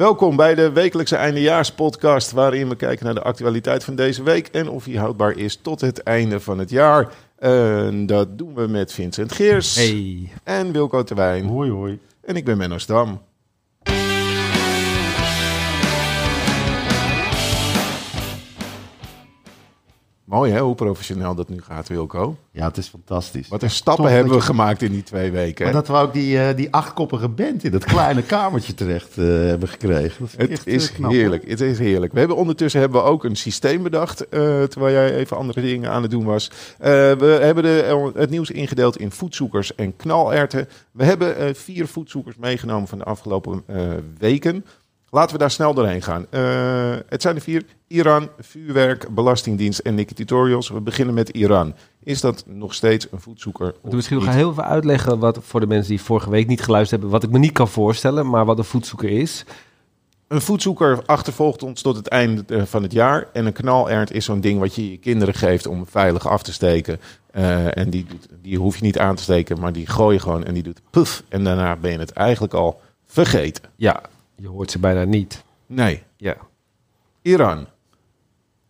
Welkom bij de wekelijkse eindejaarspodcast, waarin we kijken naar de actualiteit van deze week en of die houdbaar is tot het einde van het jaar. En dat doen we met Vincent Geers Hey. en Wilco Terwijn. Hoi hoi. En ik ben Menno Stam. Mooi hè, hoe professioneel dat nu gaat, Wilco. Ja, het is fantastisch. Wat een stappen hebben we je- gemaakt in die twee weken. Maar hè? dat we ook die, eh, die achtkoppige band in dat kleine kamertje terecht eh, hebben gekregen. Dat Het echt, eh, is knap, heerlijk, het is heerlijk. We hebben ondertussen hebben we ook een systeem bedacht, terwijl jij even andere dingen aan het doen was. We hebben de, het nieuws ingedeeld in voedzoekers en knalerten. We hebben vier voedzoekers meegenomen van de afgelopen weken. Laten we daar snel doorheen gaan. Eh, het zijn er vier. Iran, vuurwerk, belastingdienst en Nicky Tutorials. We beginnen met Iran. Is dat nog steeds een moet misschien nog heel even uitleggen wat voor de mensen die vorige week niet geluisterd hebben, wat ik me niet kan voorstellen, maar wat een voedzoeker is. Een voedzoeker achtervolgt ons tot het einde eh, van het jaar. En een knalert is zo'n ding wat je je kinderen geeft om veilig af te steken. Eh, en die, doet, die hoef je niet aan te steken, maar die gooi je gewoon en die doet puf. En daarna ben je het eigenlijk al vergeten. Ja, je hoort ze bijna niet. Nee, Ja. Iran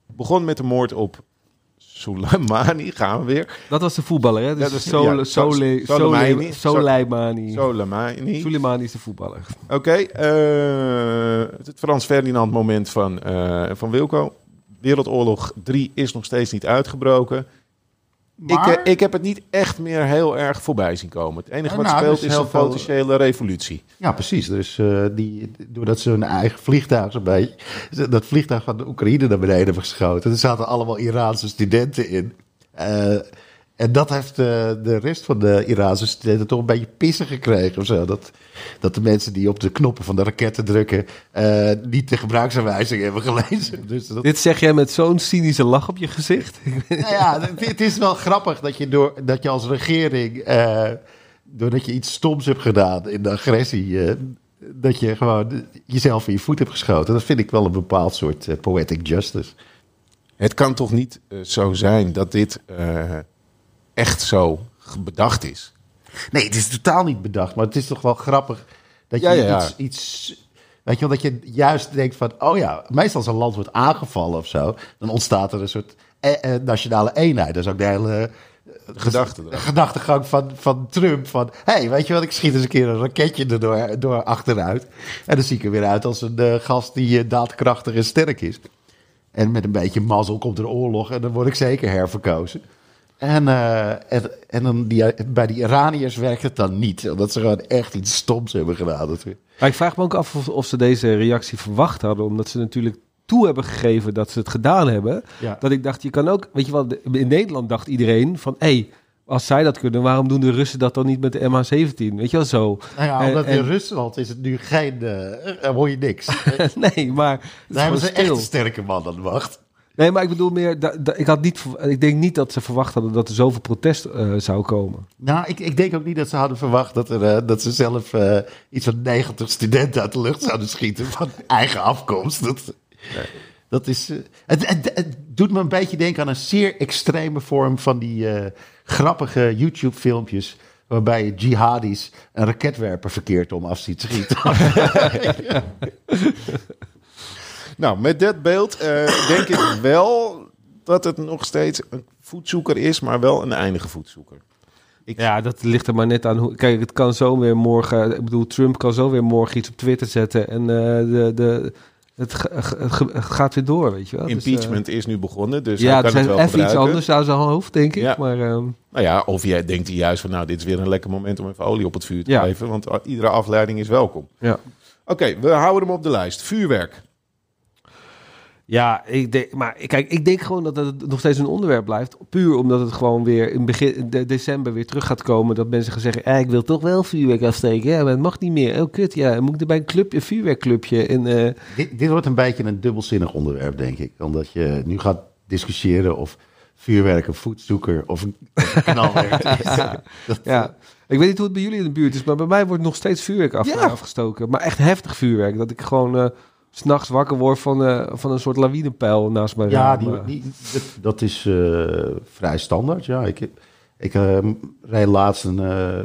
begon met de moord op Soleimani. Gaan we weer. Dat was de voetballer, hè? Ja, Dus dat is- Sole, ja, Sole, Soleimani. Sole, Soleimani. Soleimani. Soleimani is de voetballer. Oké, eh, het Frans Ferdinand moment van, eh, van Wilco. Wereldoorlog 3 is nog steeds niet uitgebroken. Maar, Ik, eh, ik heb het niet echt meer heel erg voorbij zien komen. Het enige wat nou, speelt er is een veel- potentiële revolutie. ja, precies. Dus eh, die, doordat ze hun eigen vliegtuig zo'n beetje... Dat vliegtuig van de Oekraïne naar beneden hebben geschoten. Er zaten allemaal Iraanse studenten in. Eh, en dat heeft eh, de rest van de Iraanse studenten toch een beetje pissen gekregen of zo. Dat, dat de mensen die op de knoppen van de raketten drukken... eh, niet de gebruiksaanwijzing hebben gelezen. Dus dat, Dit zeg jij met zo'n cynische lach op je gezicht. Nou ja, het, het is wel grappig dat je, door, dat je als regering, eh, doordat je iets stoms hebt gedaan in de agressie, eh, dat je gewoon jezelf in je voet hebt geschoten. Dat vind ik wel een bepaald soort poetic justice. Het kan toch niet eh, zo zijn dat dit eh, echt zo bedacht is? Nee, het is totaal niet bedacht, maar het is toch wel grappig dat je Ja, ja, ja. Iets, iets. Weet je wel, dat je juist denkt van, oh ja, meestal als een land wordt aangevallen of zo, dan ontstaat er een soort eh, eh, nationale eenheid. Dat is ook de hele Gedachte de erachter. gedachtegang van, van Trump. Van, hé, hey, weet je wat, ik schiet eens een keer een raketje erdoor door achteruit. En dan zie ik er weer uit als een eh, gast die eh, daadkrachtig en sterk is. En met een beetje mazzel komt er oorlog en dan word ik zeker herverkozen. En, eh, en, en dan die, bij die Iraniërs werkt het dan niet. Omdat ze gewoon echt iets stoms hebben gedaan. We- Maar ik vraag me ook af of, of ze deze reactie verwacht hadden, omdat ze natuurlijk toe hebben gegeven dat ze het gedaan hebben. Ja. Dat ik dacht, je kan ook, weet je wel, in Nederland dacht iedereen van, hé, hey, als zij dat kunnen, waarom doen de Russen dat dan niet met de MH17? Weet je wel zo? Nou ja, En- omdat in en- Rusland is het nu geen... eh, hoor je niks. nee, maar Daar hebben ze echt een sterke man aan de macht. Nee, maar ik bedoel meer, da- da- ik, had niet, ik denk niet dat ze verwacht hadden dat er zoveel protest eh, zou komen. Nou, ik, ik denk ook niet dat ze hadden verwacht dat, er, eh, dat ze zelf eh, iets van 90 studenten uit de lucht zouden schieten van eigen afkomst. Dat, dat is, het, het, het doet me een beetje denken aan een zeer extreme vorm van die grappige YouTube-filmpjes. Waarbij je jihadis een raketwerper verkeerd om af ziet schieten. Nou, met dat beeld eh, denk ik wel dat het nog steeds een voedzoeker is, maar wel een eindige voedzoeker. Ja, dat ligt er maar net aan hoe. Kijk, het kan zo weer morgen. Ik bedoel, Trump kan zo weer morgen iets op Twitter zetten. En eh, de, de, het, gaat weer door, weet je wel. Dus, eh, Impeachment is nu begonnen, dus ja, kan het even wel iets gebruiken. anders aan zijn hoofd, denk ik. Ja. Maar ehm, Nou ja, of jij denkt hij juist van, nou, dit is weer een lekker moment om even olie op het vuur te Ja. geven, want iedere afleiding is welkom. ja. Oké, we houden hem op de lijst. Vuurwerk. Ja, ik denk, maar kijk, ik denk gewoon dat het nog steeds een onderwerp blijft. Puur omdat het gewoon weer in begin de, december weer terug gaat komen. Dat mensen gaan zeggen, eh, ik wil toch wel vuurwerk afsteken. Ja, maar het mag niet meer. Oh, kut, ja. Moet ik er bij een clubje, een vuurwerkclubje? En, eh, dit, dit wordt een beetje een dubbelzinnig onderwerp, denk ik. Omdat je nu gaat discussiëren of vuurwerk een voetzoeker of een, knalwerk is. Dat- ja. Ik weet niet hoe het bij jullie in de buurt is, maar bij mij wordt nog steeds vuurwerk af, Ja. afgestoken. Maar echt heftig vuurwerk. Dat ik gewoon eh, s'nachts wakker word van, eh, van een soort lawinepeil naast mijn Ja, die, Eh, die, dat, dat is eh, vrij standaard. Ja, ik, ik reed laatst, een,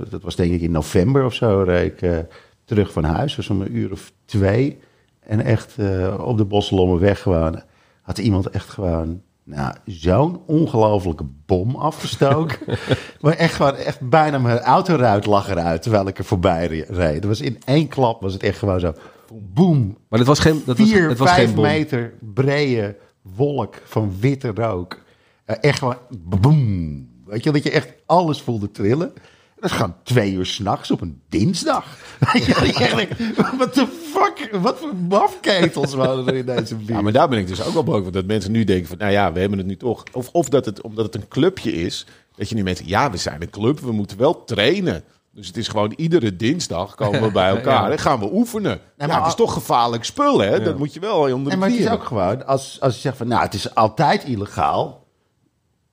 dat was denk ik in november of zo, reed ik terug van huis. Was om een uur of twee. En echt op de Boslommenweg gewoon. Had iemand echt gewoon nou, zo'n ongelofelijke bom afgestoken. maar echt gewoon, echt bijna mijn autoruit lag eruit terwijl ik er voorbij re- reed. Het was in één klap was het echt gewoon zo. Boom. Maar het was geen, dat was, Vier, het was vijf geen bom. meter brede wolk van witte rook. Eh, echt gewoon boom. Weet je, dat je echt alles voelde trillen. Dat is gewoon twee uur s'nachts op een dinsdag. Wat de fuck? Wat voor mafketels waren er in deze buurt? Ja, maar daar ben ik dus ook wel bang voor. Dat mensen nu denken van, nou ja, we hebben het nu toch. Of, of dat het, omdat het een clubje is, dat je nu mensen, ja, we zijn een club, we moeten wel trainen. Dus het is gewoon iedere dinsdag komen we bij elkaar Ja. en gaan we oefenen. maar ja, het is toch gevaarlijk spul, hè? Dat moet je wel onder de En maar het is ook gewoon, als, als je zegt van, nou, het is altijd illegaal.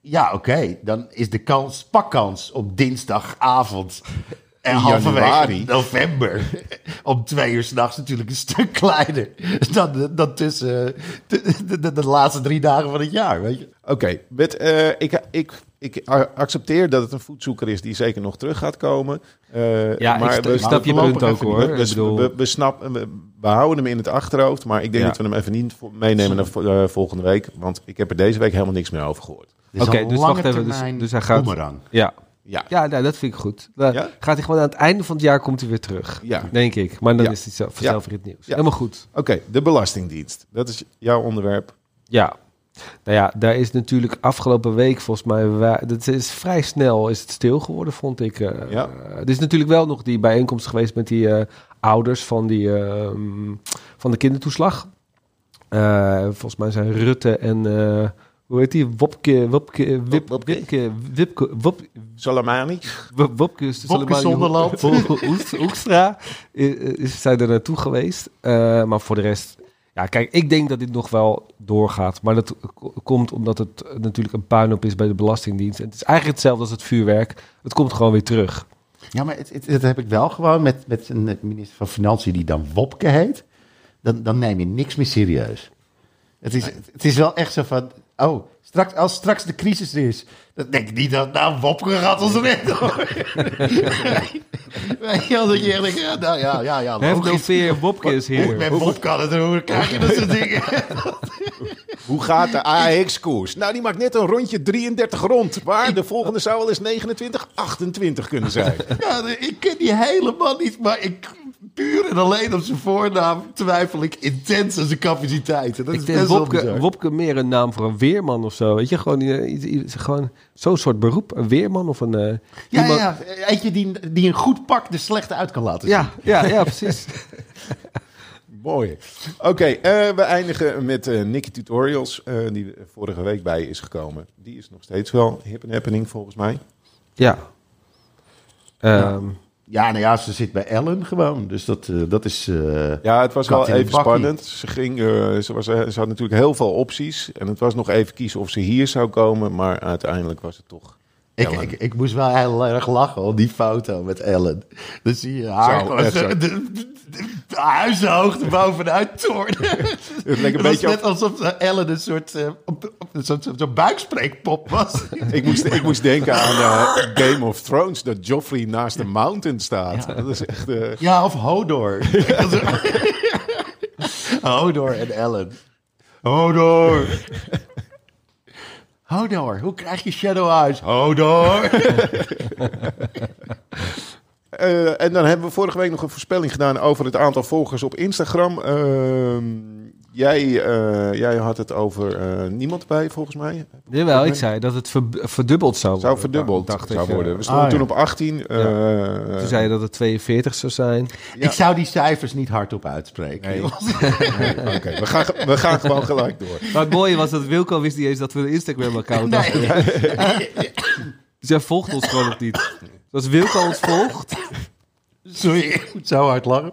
Ja, oké, dan is de kans, pakkans op dinsdagavond en halverwege november om twee uur s'nachts natuurlijk een stuk kleiner dan, dan tussen de, de, de, de laatste drie dagen van het jaar, weet je. Oké, met, eh, ik, ik, ik accepteer dat het een voetzoeker is die zeker nog terug gaat komen. Eh, Ja, ik sta- ik snap je punt ook hoor. niet. We, we, bedoel, we, we, snappen- we, we houden hem in het achterhoofd, maar ik denk Ja. dat we hem even niet vo- meenemen naar vo- eh, volgende week. Want ik heb er deze week helemaal niks meer over gehoord. Oké, dus wacht even, dus- dus hij gaat- ja, Ja, ja nou, dat vind ik goed. Dan Ja? Gaat hij gewoon aan het einde van het jaar komt hij weer terug. Ja. Denk ik. Maar dan Ja. is het zelf, vanzelf weer het nieuws. Ja. Helemaal goed. oké, de Belastingdienst. Dat is jouw onderwerp. Ja. Nou ja, daar is natuurlijk afgelopen week volgens mij... Dat is vrij snel is het stil geworden, vond ik. eh. Ja. Er is natuurlijk wel nog die bijeenkomst geweest met die eh, ouders van, die, ehm, van de kindertoeslag. Eh, volgens mij zijn Rutte en... eh, hoe heet die? Wopke... Wopke... Wip, Wopke? Wipke... Wipke... Wop, Salamani. Wop- Wopke... Wopke Zonderland. Hoekstra is, zijn er naartoe geweest. Eh, maar voor de rest... Ja, kijk, ik denk dat dit nog wel doorgaat. Maar dat komt omdat het natuurlijk een puinhoop is bij de Belastingdienst. En het is eigenlijk hetzelfde als het vuurwerk. Het komt gewoon weer terug. Ja, maar het, het, dat heb ik wel gewoon met, met een minister van Financiën die dan Wopke heet. Dan, dan neem je niks meer serieus. Het is, het is wel echt zo van, oh, straks, als straks de crisis er is, dan denk ik niet dat, nou, Wopke gaat ons redden hoor. Weet je wel, dat je echt denkt, ja, nou ja, ja, ja. No fear, Wopke is Hoe hier. met Wopke aan het roeren krijg je dat soort dingen. Hoe gaat de AX-koers? Nou, die maakt net een rondje 33 rond. Maar de volgende zou wel eens 29, 28 kunnen zijn. Ja, ik ken die helemaal niet, maar ik, puur en alleen op zijn voornaam twijfel ik intens aan zijn capaciteiten. Dat Ik is denk best Wopke. Wopke meer een naam voor een weerman of zo. Weet je, gewoon, eh, gewoon zo'n soort beroep. Een weerman of een... eh, Ja, iemand- ja, eentje die, die een goed pak de slechte uit kan laten zien. ja, ja, ja, precies. Mooi. Oké, eh, we eindigen met eh Nicky Tutorials, eh, die vorige week bij is gekomen. Die is nog steeds wel hip en happening volgens mij. Ja. Ehm, Ja, nou ja, ze zit bij Ellen gewoon. Dus dat, eh, dat is... eh, Ja, het was wel even spannend. Ze, ging, eh, ze, was, ze had natuurlijk heel veel opties. En het was nog even kiezen of ze hier zou komen. Maar uiteindelijk was het toch ik, ik, ik moest wel heel erg lachen op die foto met Ellen. Dan zie je haar Zo, gewoon zo. de, de, de huizenhoogte bovenuit. Het leek een beetje net op- alsof Ellen een soort, eh, op- op- een soort, soort buikspreekpop was. ik, moest, ik moest denken aan eh, Game of Thrones. Dat Joffrey naast de mountain staat. Dat is echt... eh, Ja, of Hodor. Hodor en Ellen. Hodor. Hodor, hoe krijg je Shadow Eyes? Hodor. Eh, en dan hebben we vorige week nog een voorspelling gedaan over het aantal volgers op Instagram. Ehm, jij, eh, jij had het over eh, niemand bij, volgens mij. jawel, ik zei dat het ver- verdubbeld zou worden. Zou verdubbeld dacht zou eh. worden. We stonden Ah, ja. toen op 18. eh, Toen zei je dat het 42 zou zijn. Ja. Ik zou die cijfers niet hardop uitspreken. Nee. Nee, Oké, we, gaan, we gaan gewoon gelijk door. Maar het mooie was dat Wilco wist niet eens dat we een Instagram-account hadden. Nee. Dus hij volgt ons gewoon nog niet. Dus als Wilco ons volgt... Sorry, ik moet zo hard lachen.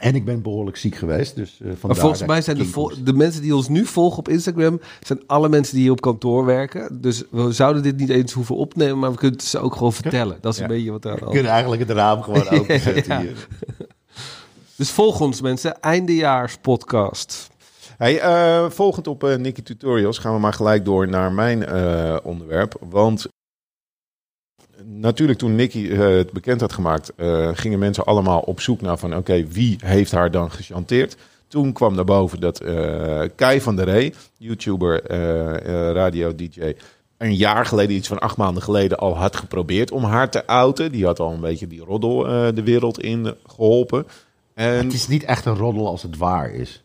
En ik ben behoorlijk ziek geweest, dus eh vandaar Maar volgens mij zijn de, vol- de mensen die ons nu volgen op Instagram... zijn alle mensen die hier op kantoor werken. Dus we zouden dit niet eens hoeven opnemen... maar we kunnen het ze ook gewoon vertellen. Dat is een beetje wat daar We al... kunnen eigenlijk het raam gewoon openzetten Ja. hier. Dus volg ons mensen. Eindejaarspodcast. Hey, eh, volgend op eh Nicky Tutorials gaan we maar gelijk door naar mijn eh, onderwerp. Want natuurlijk toen Nicky eh, het bekend had gemaakt, eh, gingen mensen allemaal op zoek naar van oké, wie heeft haar dan gechanteerd? Toen kwam naar boven dat eh Kai van der Rey, YouTuber, radio-dj, een jaar geleden, iets van acht maanden geleden, al had geprobeerd om haar te outen. Die had al een beetje die roddel de wereld in geholpen. En Het is niet echt een roddel als het waar is.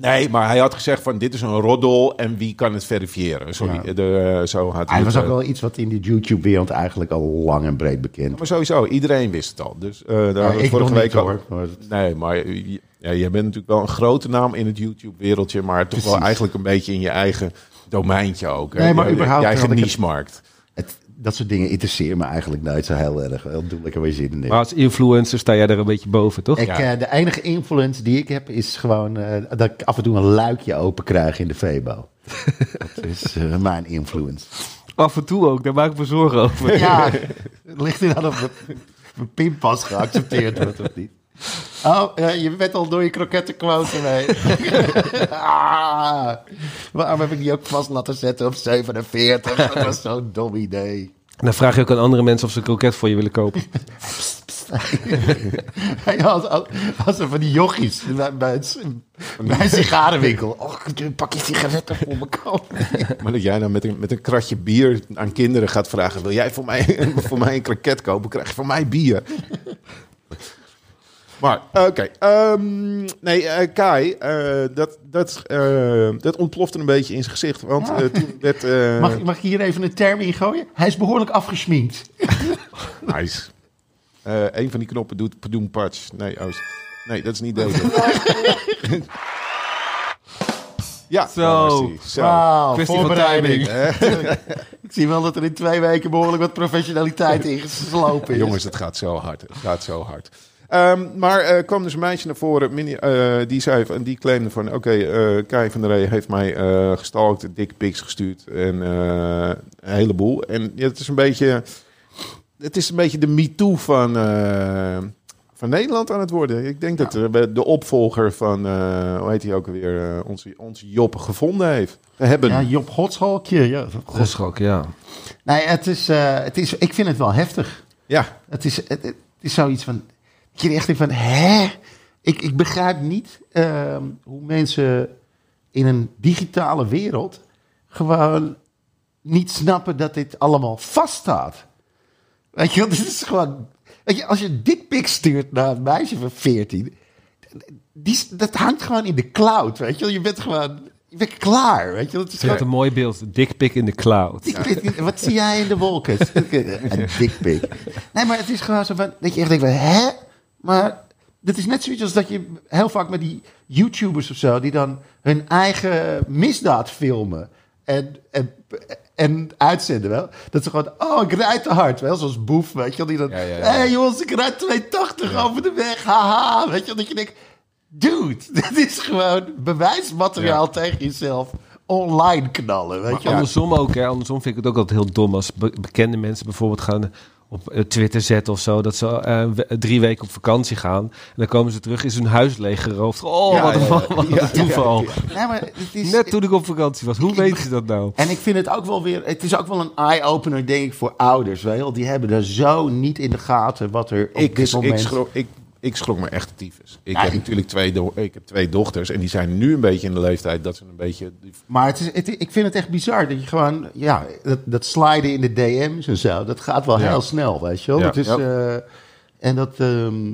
Nee, maar hij had gezegd van dit is een roddel en wie kan het verifiëren? Sorry, Ja. de, eh, zo had hij het, was ook wel iets wat in die YouTube-wereld eigenlijk al lang en breed bekend Maar sowieso, iedereen wist het al. Dus eh daar Ja, ik vorige week al-. Maar Nee, maar je- ja, jij bent natuurlijk wel een grote naam in het YouTube-wereldje, maar toch wel eigenlijk een beetje in je eigen domeintje ook. hè? Nee, maar überhaupt je eigen niche-markt. Dat soort dingen interesseren me eigenlijk nooit zo heel erg. Wel, doe lekker weer zin in. Maar als influencer sta jij er een beetje boven, toch? Ik, Ja. eh, de enige influence die ik heb is gewoon eh, dat ik af en toe een luikje open krijg in de Febo. dat is eh, mijn influence. Af en toe ook, daar maak ik me zorgen over. Ja, het ligt inderdaad of mijn- mijn pinpas geaccepteerd wordt of niet. Oh, je bent al door je krokettenquote mee. ah, waarom heb ik die ook vast laten zetten op 47? Dat was zo'n dom idee. En dan vraag je ook aan andere mensen of ze een kroket voor je willen kopen. Hey, als, als, als er van die jochies bij, bij, het, bij een sigarenwinkel. Oh, kun je een pakje sigaretten voor me kopen? Maar dat jij nou met een, met een kratje bier aan kinderen gaat vragen: wil jij voor mij, voor mij een kroket kopen? Krijg je van mij bier. Maar oké, ehm, nee, eh, Kai, eh, dat, dat, eh, dat ontplofte een beetje in zijn gezicht. Want Ja. eh, toen werd. eh, Mag, mag ik hier even een term ingooien? Hij is behoorlijk afgeschminkt. Nice. Eh, een van die knoppen doet Padoen Patch. Nee, Oost. Nee, dat is niet deze. ja, Zo. Kwestie van voorbereiding. Eh, Ik zie wel dat er in twee weken behoorlijk wat professionaliteit ingeslopen is. Jongens, het gaat zo hard. Het gaat zo hard. Ehm, maar er kwam dus een meisje naar voren, mini, eh, die zei van, die claimde van, oké, eh Kai van der Rey heeft mij eh gestalkt, dick pics gestuurd en eh, een heleboel. En ja, het is een beetje, het is een beetje de MeToo van, eh, van Nederland aan het worden. Ik denk dat eh, de opvolger van, eh, hoe heet hij ook alweer, eh, onze, onze Job gevonden heeft. We hebben. Ja, Job Godshalkje. Ja. Godschok, ja. Nee, het is, eh, het is, ik vind het wel heftig. ja, Het is, het, het is zoiets van, je echt denkt van, hè? Ik, ik begrijp niet ehm, hoe mensen in een digitale wereld gewoon niet snappen dat dit allemaal vaststaat. Weet je, dit is gewoon, weet je, als je dit pik stuurt naar een meisje van 14, die, dat hangt gewoon in de cloud, weet je. Je bent gewoon, je bent klaar, weet je. Het is gewoon, een mooi beeld. Dick pic in de cloud. ik wat zie jij in de wolken? Een dikpik. Nee, maar het is gewoon zo van, dat je echt denkt van, hè? Maar dit is net zoiets als dat je heel vaak met die YouTubers of zo, die dan hun eigen misdaad filmen en, en, en uitzenden wel. Dat ze gewoon, oh, ik rijd te hard, wel, zoals Boef, weet je wel, die dan, Ja, ja, hé ja. hey, jongens, ik rijd 280 over de weg, haha, weet je wel, dat je denkt, dude, dit is gewoon bewijsmateriaal tegen jezelf online knallen, weet je. Andersom ook, hè. Andersom vind ik het ook altijd heel dom als be- bekende mensen bijvoorbeeld gaan op eh, Twitter zetten of zo. Dat ze eh, we- drie weken op vakantie gaan. En dan komen ze terug, is hun huis leeggeroofd. Oh, Ja, wat een, ja, ja. wat een Ja, toeval. Nee, maar het is, Net toen ik op vakantie was. Hoe Ik- weten ze dat nou? En ik vind het ook wel weer, het is ook wel een eye-opener, denk ik, voor ouders. Weet je wel. Die hebben er zo niet in de gaten wat er op ik, dit ik, moment... schrok, ik, ik schrok me echt tyfus. Ik Ja, heb ik- natuurlijk twee, do- ik heb twee dochters en die zijn nu een beetje in de leeftijd dat ze een beetje... Maar het is, het, ik vind het echt bizar dat je gewoon, ja, dat, dat sliden in de DM's en zo, dat gaat wel Ja. heel snel, weet je wel. Ja. Dat is, Ja. eh, en dat, ehm,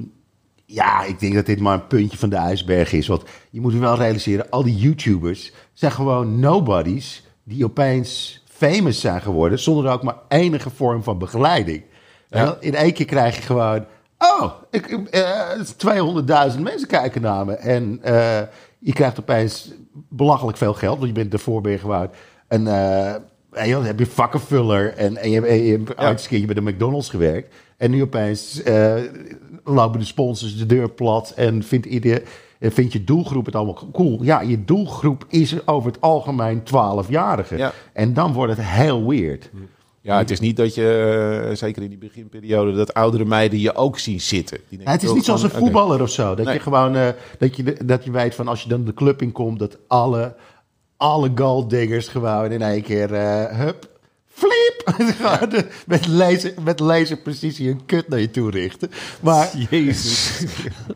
ja, ik denk dat dit maar een puntje van de ijsberg is. Want je moet wel realiseren, al die YouTubers zijn gewoon nobodies die opeens famous zijn geworden zonder ook maar enige vorm van begeleiding. In één keer krijg je gewoon, oh, ik, eh, 200.000 mensen kijken naar me. En eh, je krijgt opeens belachelijk veel geld, want je bent je gewoon een... eh, en dan heb je vakkenvuller en, en je, hebt- en je hebt bij de McDonald's gewerkt. En nu opeens eh, lopen de sponsors de deur plat en vindt, ieder, en vindt je doelgroep het allemaal cool. Ja, je doelgroep is over het algemeen 12-jarigen. Ja. En dan wordt het heel weird. Ja, het is niet dat je, eh, zeker in die beginperiode, dat oudere meiden je ook zien zitten. Die denken Ja, het is ook niet zoals een voetballer of zo. Dat Nee. je gewoon eh, dat, je, dat je weet van als je dan de club in komt, dat alle, alle goaldiggers gewoon in één keer, eh hup, de- met, laser, met laserprecisie een kut naar je toe richten. Maar, Jezus.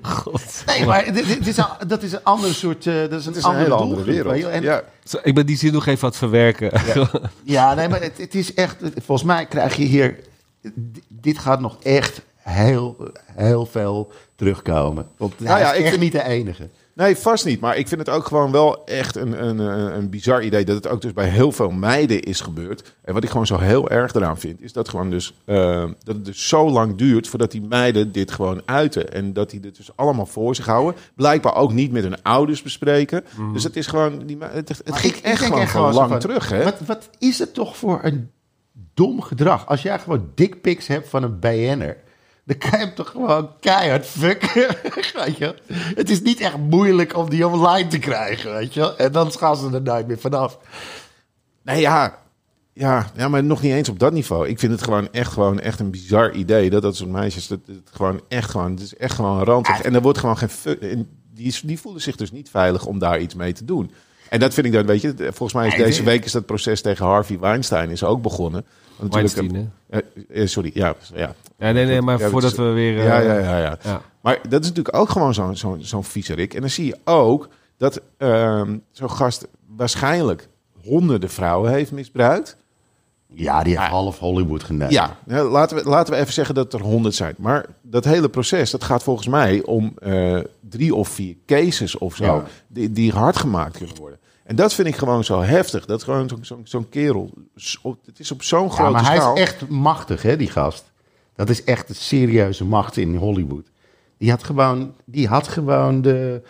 God. nee, maar dit, dit is een- dat is een ander soort... eh, dat is een, andere hele andere doelgroep, wereld. En, ja. Zo, Ik ben die zin nog even aan het verwerken. Ja, nee, maar het, het is echt. Volgens mij krijg je hier. Dit gaat nog echt heel, heel veel terugkomen. Want hij Nou ja, is ik echt vind- niet de enige. Nee, vast niet. Maar ik vind het ook gewoon wel echt een, een, een, bizar idee dat het ook dus bij heel veel meiden is gebeurd. En wat ik gewoon zo heel erg eraan vind, is dat, gewoon dus, eh, dat het dus zo lang duurt voordat die meiden dit gewoon uiten. En dat die dit dus allemaal voor zich houden. Blijkbaar ook niet met hun ouders bespreken. Dus het is gewoon, die, het, het Maar ging ik- echt gewoon, echt lang van, terug. Hè? Wat, wat is het toch voor een dom gedrag? Als jij gewoon dickpics hebt van een BN'er. Dan kan je hem toch gewoon keihard fucken. weet je? wel? Het is niet echt moeilijk om die online te krijgen, weet je? En dan gaan ze er nooit meer vanaf. Nee, ja. Ja, ja, maar nog niet eens op dat niveau. Ik vind het gewoon echt, gewoon echt een bizar idee dat dat soort meisjes, dat het gewoon echt gewoon, het is echt gewoon rantig. En er wordt gewoon geen, en die, die voelen zich dus niet veilig om daar iets mee te doen. En dat vind ik dan, weet je, volgens mij is deze week is dat proces tegen Harvey Weinstein is ook begonnen. Weinstein, hè? eh, eh, sorry, ja, ja. Ja, nee, nee, maar Ja, voordat we weer... eh, Ja, ja, ja, ja. ja. Maar dat is natuurlijk ook gewoon zo'n zo'n zo'n viezerik. En dan zie je ook dat ehm, zo'n gast waarschijnlijk honderden vrouwen heeft misbruikt. Ja, die heeft half Hollywood geneukt. Ja, laten we, laten we even zeggen dat er honderd zijn. Maar dat hele proces, dat gaat volgens mij om eh, drie of vier cases of zo, Ja. die, die hard gemaakt kunnen worden. En dat vind ik gewoon zo heftig. Dat gewoon zo'n zo'n zo'n kerel, het is op zo'n Ja, grote maar hij schaal. is echt machtig, hè, die gast. Dat is echt een serieuze macht in Hollywood. Die had gewoon, die had gewoon de,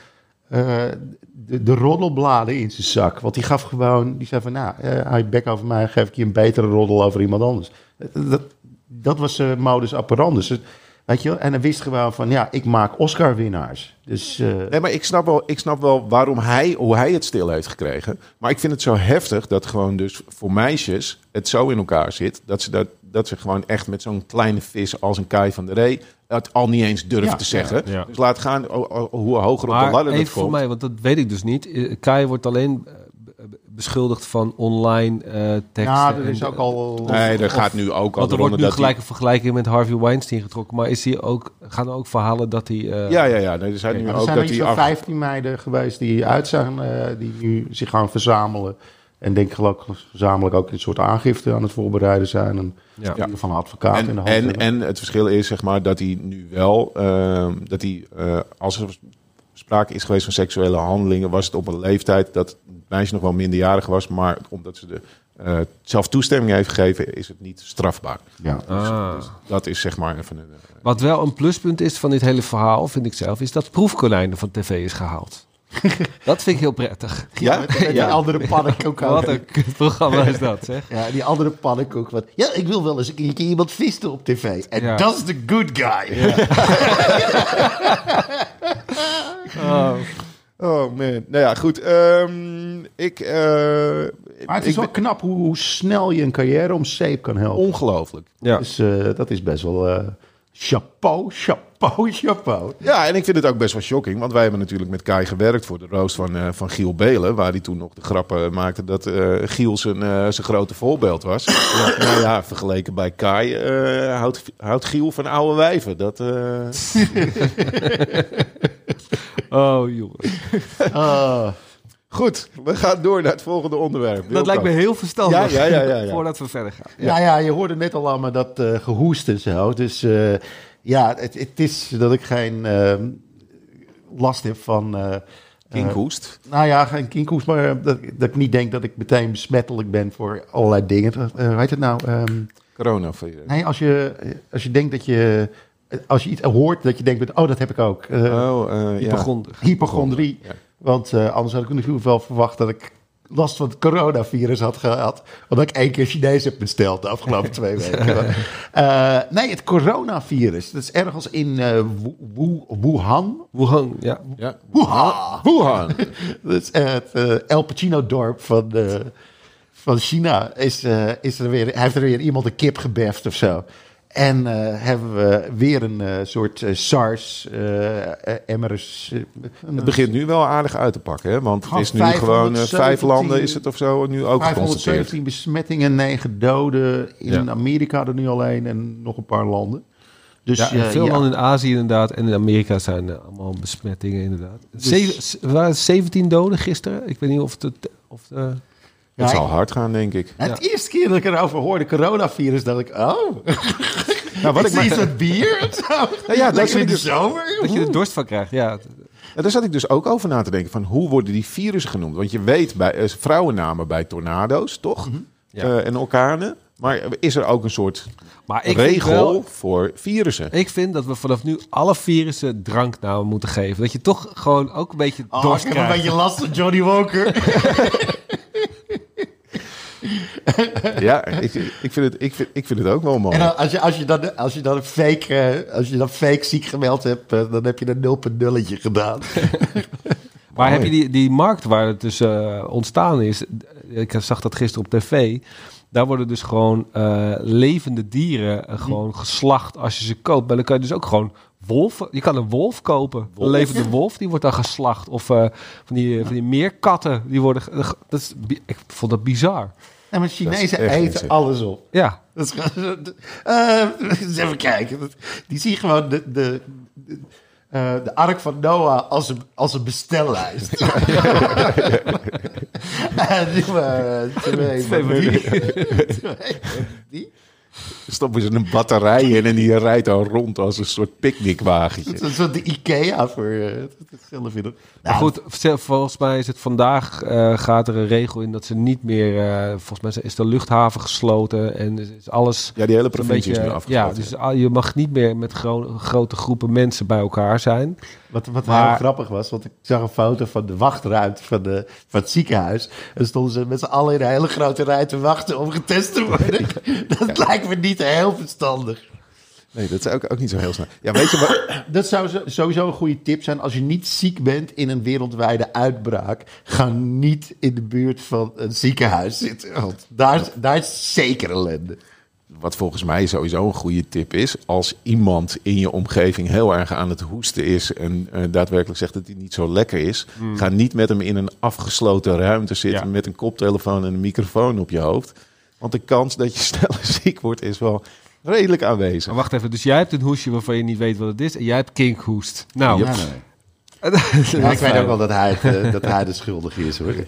eh, de, de roddelbladen in zijn zak. Want die gaf gewoon, die zei van, nou, eh hou je bek over mij, geef ik je een betere roddel over iemand anders. Dat, dat was zijn modus operandus. Weet je wel? En hij wist gewoon van, ja, ik maak Oscar-winnaars. Dus, eh, Nee, maar ik snap, wel, ik snap wel waarom hij, hoe hij het stil heeft gekregen. Maar ik vind het zo heftig dat gewoon dus voor meisjes het zo in elkaar zit... dat ze, dat, dat ze gewoon echt met zo'n kleine vis als een Kai van de Ree... het al niet eens durven Ja, te zeggen. ja, ja. Dus laat gaan hoe hoger op de Maar ladder dat voor komt. mij, want dat weet ik dus niet. Eh, Kai wordt alleen eh, beschuldigd van online eh teksten. ja, er en- is ook al... Nee, er gaat nu ook al Want er wordt nu dat gelijk een vergelijking met Harvey Weinstein getrokken. Maar is hij ook, gaan er ook verhalen dat hij... eh, Ja, ja, ja. Nee, er zijn nu er ook zijn dat er iets hij... van ach- 15 meiden geweest die uit zijn, eh, die nu zich gaan verzamelen. En denk ik gezamenlijk ook een soort aangifte aan het voorbereiden zijn. En Ja. geval een advocaat in de En, hand en, hebben. en het verschil is zeg maar dat hij nu wel, ehm, dat hij, eh, als er sprake is geweest van seksuele handelingen, was het op een leeftijd dat het meisje nog wel minderjarig was, maar omdat ze de eh, zelf toestemming heeft gegeven, is het niet strafbaar. ja. Ah. Dus dat is zeg maar even een. eh, Wat wel een pluspunt is van dit hele verhaal, vind ik zelf, is dat proefkonijnen van tv is gehaald. dat vind ik heel prettig. Ja, met, met die Ja. andere pannenkoek ook. Wat een kutprogramma is dat, zeg. Ja, die andere pannenkoek. Wat, ja, ik wil wel eens een keertje iemand visten op tv. En Ja. dat is de good guy. Oh man. Nou ja, goed. ehm, ik. eh, Maar het is ik wel ben- knap hoe, hoe snel je een carrière om zeep kan helpen. ongelooflijk. Ja. Dus eh, dat is best wel eh, chapeau, chapeau, chapeau. Ja, en ik vind het ook best wel shocking. Want wij hebben natuurlijk met Kai gewerkt voor de roost van, eh, van Giel Belen. Waar hij toen nog de grappen maakte dat eh, Giel zijn, eh, zijn grote voorbeeld was. Ja, nou ja, vergeleken bij Kai eh, houdt, houdt Giel van oude wijven. Dat, eh, Oh, jongen. Ah. Goed, we gaan door naar het volgende onderwerp. Dat lijkt me heel verstandig. Ja, ja, ja, ja, ja. Voordat we verder gaan. Nou ja, je hoorde net al allemaal dat eh gehoest en zo. Dus eh, ja, het, het is dat ik geen eh, last heb van... eh, Kinkhoest. nou ja, geen kinkhoest, maar dat, dat ik niet denk dat ik meteen besmettelijk ben voor allerlei dingen. Eh hoe heet het nou? Ehm, Corona. voor je. nee, als je, als je denkt dat je... Als je iets hoort dat je denkt, oh, dat heb ik ook. Oh, ja. Hypochonder. hypochondrie. Ja. Want eh, anders had ik in ieder geval verwacht dat ik last van het coronavirus had gehad. Omdat ik één keer Chinees heb besteld de afgelopen twee weken. Nee, het coronavirus. Dat is ergens in Wu- Wu- Wuhan. Wuhan, ja. Ja. Wuhan! Wuhan. Dat is het El Pacino-dorp van, van China. Is, is er weer, hij heeft er weer iemand een kip gebeft of zo. En eh, hebben we weer een eh, soort eh, SARS, eh MRS. eh, Het begint nu wel aardig uit te pakken, hè? want het is nu gewoon vijf 517 landen is het of zo nu ook geconstateerd. 517 besmettingen, 9 doden. In Ja. Amerika er nu alleen en nog een paar landen. Dus Ja, veel ja. landen in Azië inderdaad en in Amerika zijn er allemaal besmettingen inderdaad. Zeven- er waren 17 doden gisteren. Ik weet niet of het... Of de, Het zal hard gaan, denk ik. Het eerste keer dat ik erover hoorde, coronavirus, dacht ik, oh, Nou, wat is ik er iets met bier of zo? Ja, ja, dat in ik de dus- zomer. dat je er dorst van krijgt, ja. Ja, daar zat ik dus ook over na te denken. Van hoe worden die virussen genoemd? Want je weet bij eh, vrouwennamen bij tornado's, toch? Ja. Eh, en orkanen. Maar is er ook een soort Maar ik regel wel, voor virussen? ik vind dat we vanaf nu alle virussen dranknamen moeten geven. Dat je toch gewoon ook een beetje Oh, dorst ik heb een beetje last van Johnny Walker. Ja, ik, ik, vind het, ik, vind, ik vind het ook wel mooi. En dan, als, je, als, je dan, als je dan een fake, eh, als je dan fake ziek gemeld hebt, eh, dan heb je een 0.0'tje gedaan. Maar heb je die, die markt waar het dus eh, ontstaan is? Ik zag dat gisteren op tv. Daar worden dus gewoon eh, levende dieren eh, gewoon geslacht als je ze koopt. Maar dan kan je dus ook gewoon wolven. Je kan een wolf kopen. Een levende wolf, die wordt dan geslacht. Of eh, van, die, van die meerkatten, die worden. Dat is, ik vond dat bizar. En maar Chinezen eten alles op. Ja, Dat is eh, even kijken. Die zien gewoon de, de, de, eh, de ark van Noah als een, als een bestellijst. En die, eh, twee, Twee die. Stoppen ze een batterij in en die rijdt al rond als een soort picknickwagentje. Dat is de Ikea voor vinden. maar goed, volgens mij is het vandaag eh, gaat er een regel in dat ze niet meer. eh, volgens mij is de luchthaven gesloten en is alles. Ja, die hele een provincie is nu afgesloten. Ja, dus al- je mag niet meer met gro- grote groepen mensen bij elkaar zijn. Wat, wat Maar- heel grappig was, want ik zag een foto van de wachtruimte van, de, van het ziekenhuis. En stonden ze met z'n allen in een hele grote rij te wachten om getest te worden. Dat lijkt me niet heel verstandig. Nee, dat is ook, ook niet zo heel snel. Ja, weet je wat? Dat zou zo- sowieso een goede tip zijn. Als je niet ziek bent in een wereldwijde uitbraak, ga niet in de buurt van een ziekenhuis zitten. Want daar, is- daar is zeker ellende. Wat volgens mij sowieso een goede tip is, als iemand in je omgeving heel erg aan het hoesten is en eh, daadwerkelijk zegt dat hij niet zo lekker is, ga niet met hem in een afgesloten ruimte zitten Ja. met een koptelefoon en een microfoon op je hoofd. Want de kans dat je sneller ziek wordt is wel redelijk aanwezig. Maar wacht even, dus jij hebt een hoesje waarvan je niet weet wat het is en jij hebt kinkhoest. Nou, Ja, nee. Ja, ik weet ook wel dat hij, het, eh, dat hij de schuldige is hoor.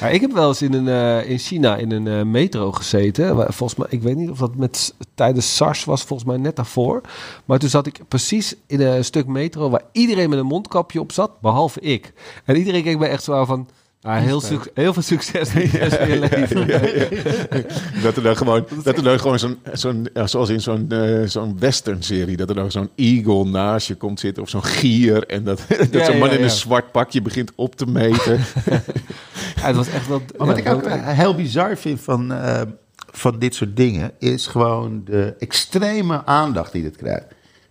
Ja, ik heb wel eens in, een, eh, in China in een eh, metro gezeten. Volgens mij, ik weet niet of dat met, tijdens SARS was, volgens mij net daarvoor. Maar toen zat ik precies in een stuk metro waar iedereen met een mondkapje op zat, behalve ik. En iedereen keek mij echt zo aan van... ah, heel, suc- heel veel succes van je leven. Dat er dan gewoon, dat er dan gewoon zo'n, zo'n zoals in zo'n, eh, zo'n western-serie, dat er dan zo'n eagle naast je komt zitten of zo'n gier en dat, dat Ja, zo'n man ja, in een zwart pakje begint op te meten. Ja, het was echt wel... Maar wat ja, ik ook wel- heel bizar vind van, eh, van dit soort dingen, is gewoon de extreme aandacht die dit krijgt.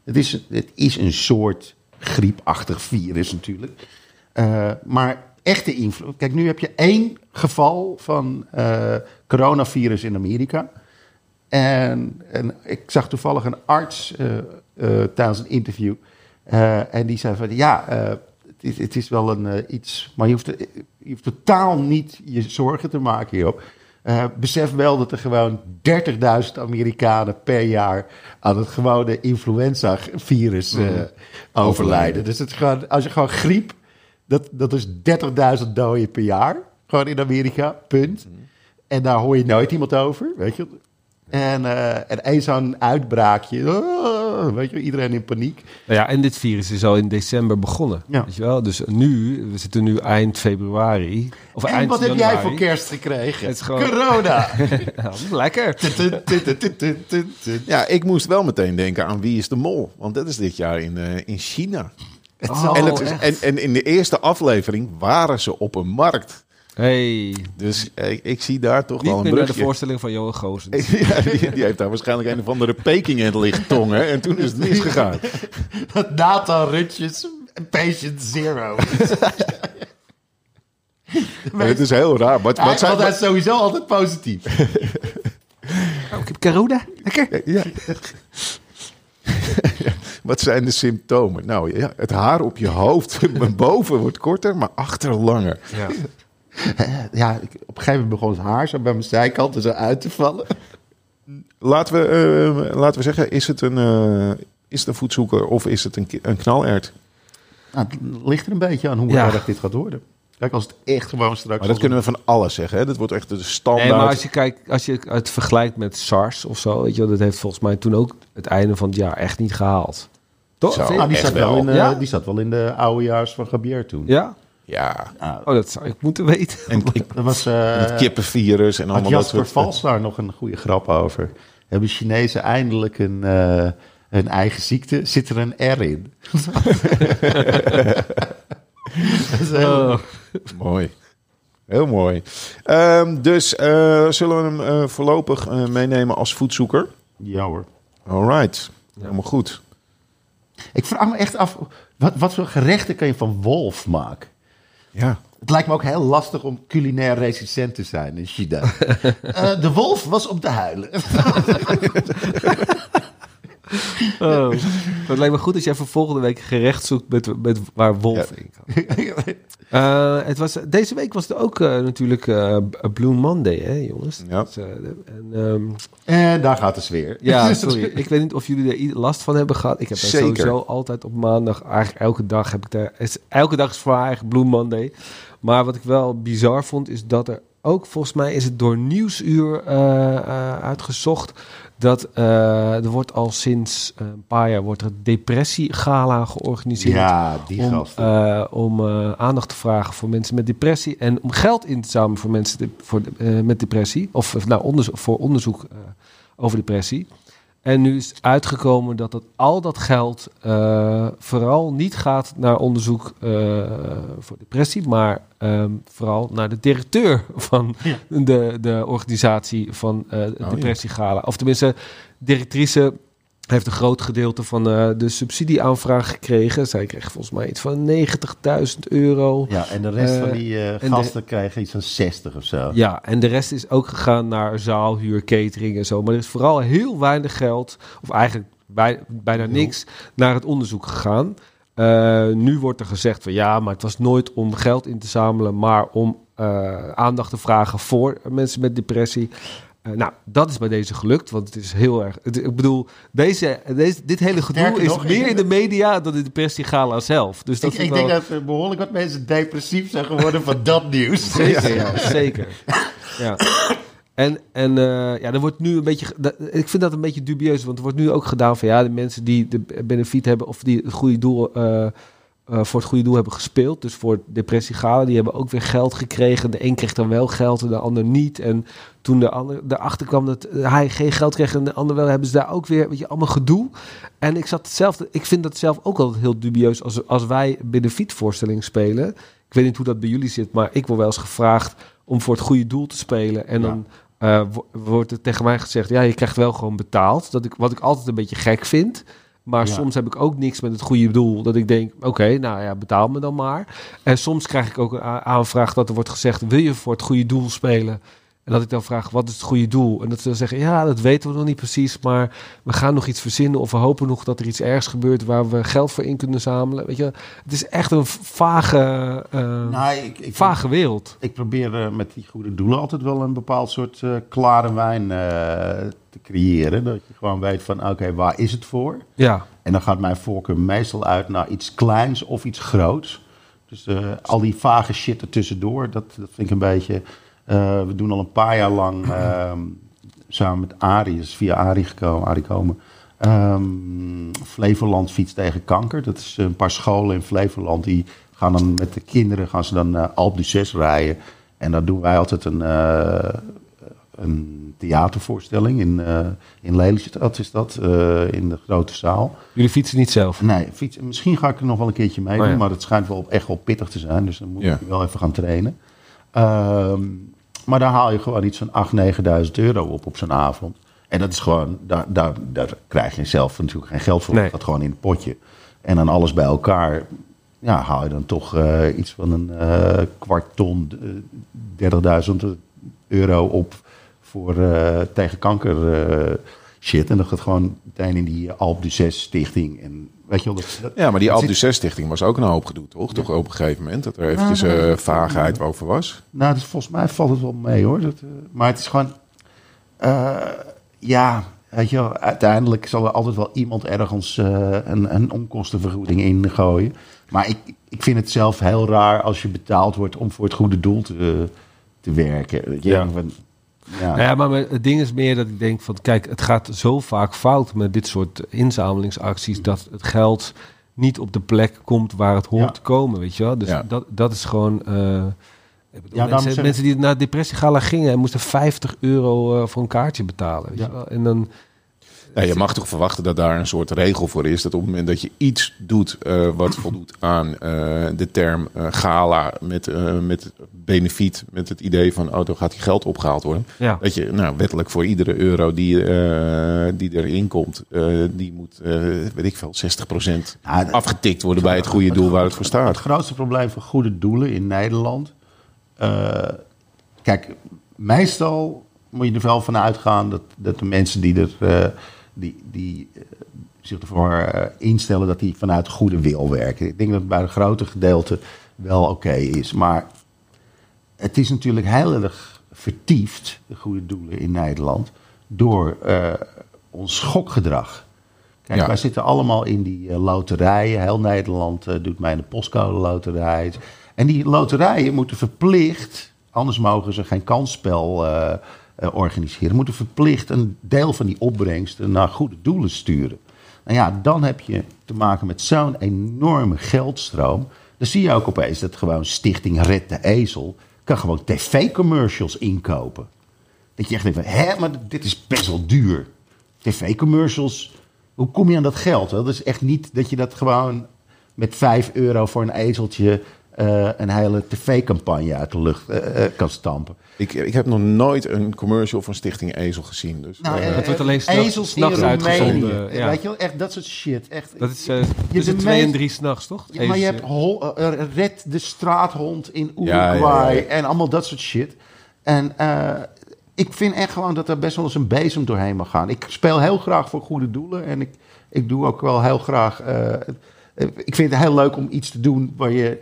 Het is, het is een soort griepachtig virus natuurlijk. Eh, maar echte invloed. Kijk, nu heb je één geval van eh, coronavirus in Amerika. En, en ik zag toevallig een arts eh, eh, tijdens een interview. en die zei van ja, het, is, het is wel een iets. Maar je hoeft, je hoeft totaal niet je zorgen te maken hierop. Besef wel dat er gewoon 30.000 Amerikanen per jaar aan het gewone influenza-virus eh, overlijden. Dus het is gewoon, als je gewoon griep, dat, dat is 30.000 doden per jaar. Gewoon in Amerika, punt. En daar hoor je nooit iemand over, weet je. En, eh en één zo'n uitbraakje, oh, weet je, iedereen in paniek. Nou ja, en dit virus is al in december begonnen. Ja. Weet je wel? Dus nu, we zitten nu eind februari. Of En eind wat heb jij voor kerst gekregen? Het is gewoon- Corona! Ja, lekker. Ja, ik moest wel meteen denken aan Wie is de Mol? Want dat is dit jaar in, eh, in China. Oh, en, het is, en, en in de eerste aflevering waren ze op een markt. Hey. Dus ik zie daar toch wel Niet een meer naar de brugje. voorstelling van Johan Goossens. ja, die, die heeft daar waarschijnlijk een of andere Peking in het licht tongen. En toen is het misgegaan. Nathan Rutjes, patient zero. Maar het is heel raar. Wat, Hij, wat zijn, is sowieso altijd positief. Oh, ik heb corona? Lekker. Ja. Wat zijn de symptomen? Nou ja, het haar op je hoofd boven wordt korter, maar achter langer. Ja. Ja, ik- op een gegeven moment begon het haar zo bij mijn zijkanten zo uit te vallen. Laten we, eh, laten we zeggen, is het, een, eh, is het een voetzoeker of is het een, een knalert? Nou, het ligt er een beetje aan hoe Ja. erg dit gaat worden. Kijk, als het echt gewoon straks... Maar dat kunnen we van alles zeggen. Hè? Dat wordt echt de standaard. Nee, maar als je kijkt, als je het vergelijkt met SARS of zo, weet je wel, dat heeft volgens mij toen ook het einde van het jaar echt niet gehaald. Toch? Zo. Nou, die, zat wel wel. in, de, Ja? die zat wel in de oude jaars van Gabier toen. Ja? Ja, Nou, Oh, dat zou ik moeten weten. en ik, dat was... eh het kippenvirus en allemaal dat Jasper soort... Vals daar nog een goede grap over. Hebben Chinezen eindelijk een, eh, een eigen ziekte? Zit er een R in? Dat is heel- Oh. Mooi. Heel mooi. Ehm, dus eh, zullen we hem eh, voorlopig eh, meenemen als voedzoeker? Ja hoor. All right. Helemaal goed. Ik vraag me echt af, wat, wat voor gerechten kan je van wolf maken? Ja. Het lijkt me ook heel lastig om culinair resistent te zijn in China. De wolf was om te huilen. Oh. Het lijkt me goed als jij voor volgende week gerecht zoekt met, met waar wolf in kan. Eh, het was, deze week was er ook eh, natuurlijk eh, Blue Monday, hè jongens? Ja. Dus, de- en, ehm, en daar gaat de sfeer. ja, sorry. Ik weet niet of jullie er last van hebben gehad. Ik heb dat Zeker. sowieso altijd op maandag, eigenlijk elke dag heb ik daar... is- Elke dag is voor haar eigen Blue Monday. Maar wat ik wel bizar vond, is dat er ook, volgens mij is het door Nieuwsuur uitgezocht... dat eh, er wordt al sinds eh, een paar jaar wordt er een depressiegala georganiseerd. Ja, die om, eh, om aandacht te vragen voor mensen met depressie en om geld in te zamelen voor mensen de- voor, met depressie of nou, onderzo- voor onderzoek over depressie. En nu is uitgekomen dat dat, al dat geld eh, vooral niet gaat naar onderzoek eh, voor depressie, maar ehm, vooral naar de directeur van Ja. de, de organisatie van eh ja. Depressiegala. Of tenminste, directrice heeft een groot gedeelte van eh, de subsidieaanvraag gekregen. Zij kreeg volgens mij iets van 90.000 euro. Ja, en de rest van die eh, en de- gasten krijgen iets van 60 of zo. Ja, en de rest is ook gegaan naar zaalhuur, catering en zo. Maar er is vooral heel weinig geld, of eigenlijk bij, bijna niks, naar het onderzoek gegaan. Nu wordt er gezegd van ja, maar het was nooit om geld in te zamelen, maar om aandacht te vragen voor mensen met depressie. Eh, nou, dat is bij deze gelukt, want het is heel erg. het- ik bedoel, deze, deze, dit hele gedoe Sterker is nog, meer in de media dan de depressiegala zelf. Dus dat Ik, vind ik wel- denk dat er behoorlijk wat mensen depressief zijn geworden van dat nieuws. Zeker, ja, zeker. Ja. En, en eh, ja, er wordt nu een beetje. dat- Ik vind dat een beetje dubieus, want er wordt nu ook gedaan van ja, de mensen die de benefiet hebben of die het goede doel. eh, eh, voor het goede doel hebben gespeeld. Dus voor depressiegalen, die hebben ook weer geld gekregen. De een kreeg dan wel geld en de ander niet. En toen de ander erachter kwam dat hij geen geld kreeg en de ander wel, hebben ze daar ook weer, weet je, allemaal gedoe. En ik zat hetzelfde. Ik vind dat zelf ook altijd heel dubieus als, als wij benefietvoorstelling spelen. Ik weet niet hoe dat bij jullie zit, maar ik word wel eens gevraagd om voor het goede doel te spelen. En Ja. dan eh, wo- wordt er tegen mij gezegd, ja, je krijgt wel gewoon betaald. Dat ik, wat ik altijd een beetje gek vind. Maar Ja. soms heb ik ook niks met het goede doel. Dat ik denk, oké, nou ja, betaal me dan maar. En soms krijg ik ook een aanvraag dat er wordt gezegd, wil je voor het goede doel spelen? En dat ik dan vraag, wat is het goede doel? En dat ze dan zeggen, ja, dat weten we nog niet precies, maar we gaan nog iets verzinnen of we hopen nog dat er iets ergs gebeurt waar we geld voor in kunnen zamelen. Weet je, het is echt een vage, eh, Nou, ik, ik, vage wereld. ik probeer eh, met die goede doelen altijd wel een bepaald soort eh, klare wijn te creëren. Dat je gewoon weet van, oké, waar is het voor? Ja, En dan gaat mijn voorkeur meestal uit naar iets kleins of iets groots. Dus al die vage shit ertussendoor, dat, dat vind ik een beetje... eh, we doen al een paar jaar lang ehm, samen met Arie, is via Arie gekomen, Arie komen... ehm, Flevoland fiets tegen kanker. Dat is een paar scholen in Flevoland die gaan dan met de kinderen gaan ze dan uh, Alpe d'Huez rijden. En dan doen wij altijd een, uh, een theatervoorstelling in, uh, in Lelystad is dat, in de grote zaal. Jullie fietsen niet zelf? Nee, fietsen. misschien ga ik er nog wel een keertje mee doen, oh ja. maar het schijnt wel echt wel pittig te zijn. Dus dan moet ja. ik wel even gaan trainen. Um, maar daar haal je gewoon iets van 8.000, 9.000 euro op op zo'n avond. En dat is gewoon, daar, daar, daar krijg je zelf natuurlijk geen geld voor. Nee. Dat gaat gewoon in het potje. En dan alles bij elkaar, ja, haal je dan toch uh, iets van een uh, kwart ton, uh, 30.000 euro op voor, eh, tegen kanker eh, shit. En dat gaat gewoon meteen in die Alp Duces stichting. En weet je wel, dat, dat- Ja, maar die Duces Stichting was ook een hoop gedoe, toch? Toch op een gegeven moment dat er eventjes eh, vaagheid over was. Nou, dus volgens mij valt het wel mee hoor. Dat, eh, maar het is gewoon. eh, ja, weet je wel, uiteindelijk zal er altijd wel iemand ergens eh, een, een onkostenvergoeding in gooien. Maar ik, ik vind het zelf heel raar als je betaald wordt om voor het goede doel te, te werken. Weet je, Ja. van- ja. Nou ja, maar het ding is meer dat ik denk van, kijk, het gaat zo vaak fout met dit soort inzamelingsacties dat het geld niet op de plek komt waar het hoort Ja. te komen, weet je wel. Dus Ja. dat, dat is gewoon... eh, Ja, mensen, mensen die naar depressiegala gingen en moesten 50 euro eh, voor een kaartje betalen, weet Ja. je wel. En dan... Ja, je mag toch verwachten dat daar een soort regel voor is. Dat op het moment dat je iets doet eh, wat voldoet aan eh, de term eh, gala met, met benefiet, met het idee van oh, dan gaat die geld opgehaald worden. Ja. Dat je nou, wettelijk voor iedere euro die, eh, die erin komt, eh, die moet, eh, weet ik veel, 60% Ja, d- afgetikt worden bij het goede doel waar het voor Het staat. grootste probleem van goede doelen in Nederland. eh, kijk, meestal moet je er wel van uitgaan dat, dat de mensen die, er, eh, die, die eh, zich ervoor eh, instellen, dat die vanuit goede wil werken. Ik denk dat het bij een grote gedeelte wel oké is. Maar het is natuurlijk heel erg vertiefd, de goede doelen in Nederland, door eh, ons schokgedrag. Kijk, Ja. wij zitten allemaal in die loterijen. Heel Nederland doet mij de postcode loterij. En die loterijen moeten verplicht, anders mogen ze geen kansspel organiseren, moeten verplicht een deel van die opbrengsten naar goede doelen sturen. Nou ja, dan heb je te maken met zo'n enorme geldstroom. Dan zie je ook opeens dat gewoon Stichting Red de Ezel kan gewoon tv-commercials inkopen. Dat je echt denkt van, hè, maar dit is best wel duur. TV-commercials, hoe kom je aan dat geld? Dat is echt niet dat je dat gewoon met 5 euro voor een ezeltje eh, een hele tv-campagne uit de lucht eh, eh, kan stampen. Ik, ik heb nog nooit een commercial van Stichting Ezel gezien. Dus, Nou, het wordt alleen s'nachts- uitgezonden, ja. Weet je wel, echt dat soort shit. Echt, Dat is eh Je tussen de twee en drie s'nachts, toch? Ja, maar je hebt hol, Red de straathond in Uruguay ja, ja. en allemaal dat soort shit. En eh, ik vind echt gewoon dat er best wel eens een bezem doorheen mag gaan. Ik speel heel graag voor goede doelen en ik, ik doe ook wel heel graag... ik vind het heel leuk om iets te doen waar je,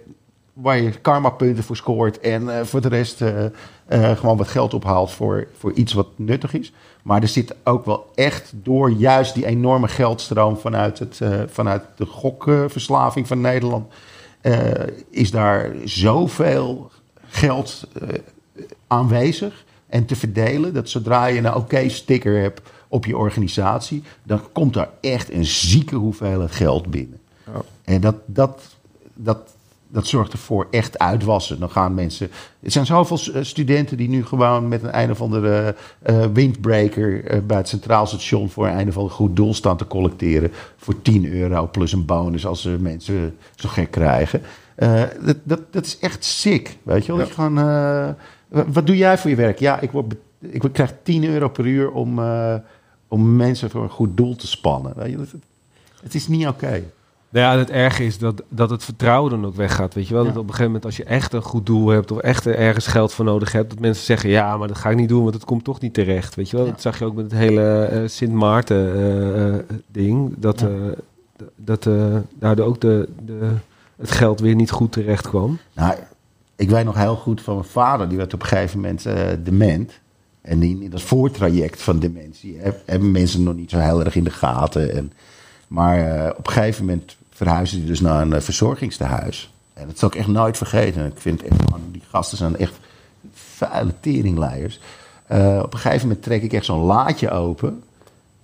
waar je karma-punten voor scoort... en eh, voor de rest eh, eh, gewoon wat geld ophaalt voor, voor iets wat nuttig is. Maar er zit ook wel echt door juist die enorme geldstroom vanuit, het, vanuit de gokverslaving van Nederland... is daar zoveel geld aanwezig en te verdelen... dat zodra je een oké-sticker hebt op je organisatie... dan komt daar echt een zieke hoeveelheid geld binnen. En dat, dat, dat, dat zorgt ervoor echt uitwassen. Dan gaan mensen... Er zijn zoveel eh, studenten die nu gewoon met een een of andere eh, windbreaker... eh, bij het Centraal Station voor een of ander goed doel staan te collecteren... voor 10 euro plus een bonus als ze mensen zo gek krijgen. Eh, dat, dat, dat is echt sick, weet je wel? Ja. Gewoon, wa- wat doe jij voor je werk? Ja, ik, word, ik krijg 10 euro per uur om, om mensen voor een goed doel te spannen. Weet je? Dat, het is niet oké. Nou ja, en het erge is dat, dat het vertrouwen dan ook weggaat. Weet je wel, Ja. dat op een gegeven moment als je echt een goed doel hebt of echt ergens geld voor nodig hebt, dat mensen zeggen, ja, maar dat ga ik niet doen, want het komt toch niet terecht. Weet je wel, Ja. dat zag je ook met het hele eh, Sint Maarten eh, eh, ding, dat, Ja. d- dat daardoor ook de, de, het geld weer niet goed terecht kwam. Nou, ik weet nog heel goed van mijn vader, die werd op een gegeven moment dement. En in, in dat voortraject van dementie heb- hebben mensen nog niet zo heel erg in de gaten. En, maar op een gegeven moment verhuisde hij dus naar een eh, verzorgingstehuis. En dat zal ik echt nooit vergeten. Ik vind echt, man, die gasten zijn echt vuile teringleiers. Eh, op een gegeven moment trek ik echt zo'n laadje open.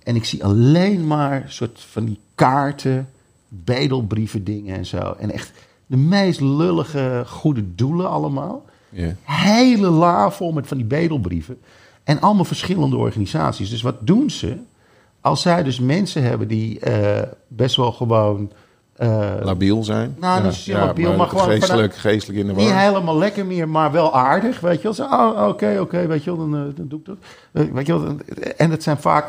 En ik zie alleen maar soort van die kaarten, bedelbrieven dingen en zo. En echt de meest lullige goede doelen allemaal. ja. Hele la vol met van die bedelbrieven. En allemaal verschillende organisaties. Dus wat doen ze? Als zij dus mensen hebben die eh, best wel gewoon... eh, Labiel zijn. Nou, niet zozeer labiel, maar gewoon geestelijk, geestelijk in de niet war. helemaal lekker meer, maar wel aardig, weet je wel. Zo, oh, oké, oké, weet je wel, dan, eh, dan doe ik dat. Eh, weet je wel, en het zijn vaak